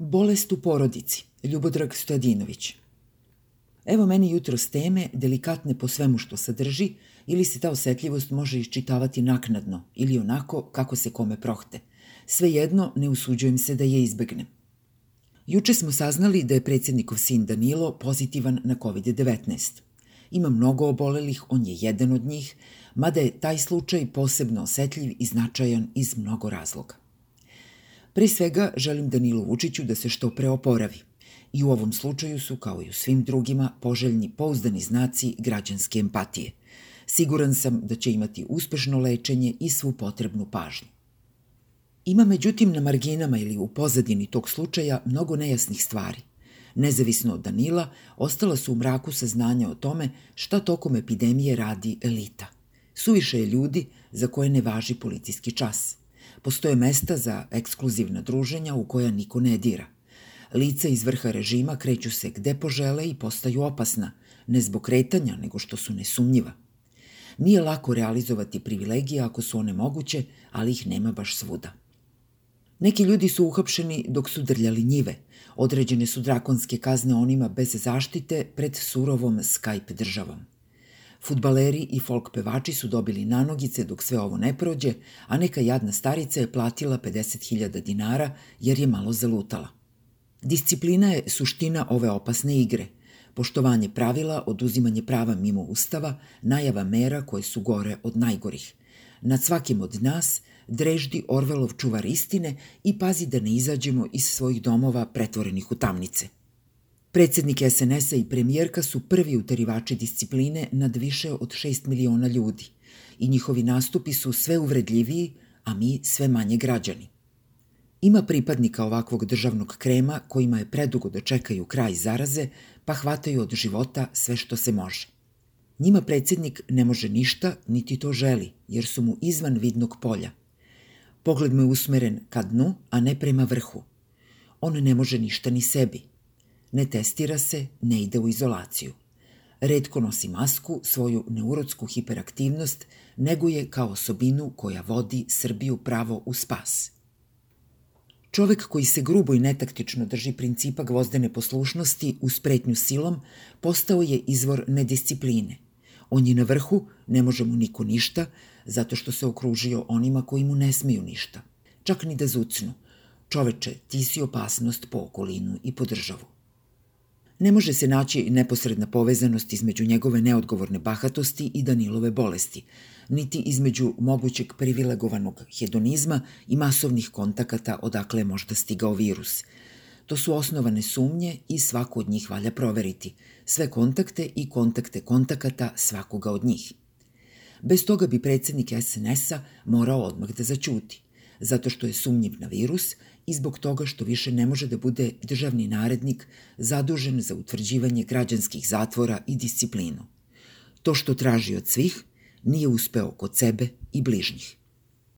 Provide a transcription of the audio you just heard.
Bolest u porodici. Ljubodrag Stojadinović. Evo meni jutro s teme, delikatne po svemu što sadrži, ili se ta osetljivost može iščitavati naknadno, ili onako kako se kome prohte. Svejedno, ne usuđujem se da je izbegnem. Juče smo saznali da je predsjednikov sin Danilo pozitivan na COVID-19. Ima mnogo obolelih, on je jedan od njih, mada je taj slučaj posebno osetljiv i značajan iz mnogo razloga. Pre svega želim Danilu Vučiću da se što pre oporavi. I u ovom slučaju su, kao i u svim drugima, poželjni pouzdani znaci građanske empatije. Siguran sam da će imati uspešno lečenje i svu potrebnu pažnju. Ima međutim na marginama ili u pozadini tog slučaja mnogo nejasnih stvari. Nezavisno od Danila, ostala su u mraku saznanja o tome šta tokom epidemije radi elita. Suviše je ljudi za koje ne važi policijski čas – Postoje mesta za ekskluzivna druženja u koja niko ne dira. Lica iz vrha režima kreću se gde požele i postaju opasna, ne zbog kretanja, nego što su nesumnjiva. Nije lako realizovati privilegije ako su one moguće, ali ih nema baš svuda. Neki ljudi su uhapšeni dok su drljali njive. Određene su drakonske kazne onima bez zaštite pred surovom Skype državom. Futbaleri i folk pevači su dobili nanogice dok sve ovo ne prođe, a neka jadna starica je platila 50.000 dinara jer je malo zalutala. Disciplina je suština ove opasne igre. Poštovanje pravila, oduzimanje prava mimo ustava, najava mera koje su gore od najgorih. Nad svakim od nas dreždi Orvelov čuvar istine i pazi da ne izađemo iz svojih domova pretvorenih u tamnice – Predsednik SNS-a i premijerka su prvi utarivači discipline nad više od 6 miliona ljudi i njihovi nastupi su sve uvredljiviji, a mi sve manje građani. Ima pripadnika ovakvog državnog krema kojima je predugo da čekaju kraj zaraze, pa hvataju od života sve što se može. Njima predsednik ne može ništa, niti to želi, jer su mu izvan vidnog polja. Pogled mu je usmeren ka dnu, a ne prema vrhu. On ne može ništa ni sebi, Ne testira se, ne ide u izolaciju. Redko nosi masku, svoju neurotsku hiperaktivnost neguje kao osobinu koja vodi Srbiju pravo u spas. Čovek koji se grubo i netaktično drži principa gvozdene poslušnosti u spretnju silom postao je izvor nediscipline. On je na vrhu, ne može mu niko ništa, zato što se okružio onima koji mu ne smiju ništa. Čak ni da zucnu. Čoveče, ti si opasnost po okolinu i po državu. Ne može se naći neposredna povezanost između njegove neodgovorne bahatosti i Danilove bolesti, niti između mogućeg privilegovanog hedonizma i masovnih kontakata odakle je možda stigao virus. To su osnovane sumnje i svako od njih valja proveriti, sve kontakte i kontakte kontakata svakoga od njih. Bez toga bi predsednik SNS-a morao odmah da začuti, zato što je sumnjiv na virus i zbog toga što više ne može da bude državni narednik zadužen za utvrđivanje građanskih zatvora i disciplinu. To što traži od svih nije uspeo kod sebe i bližnjih.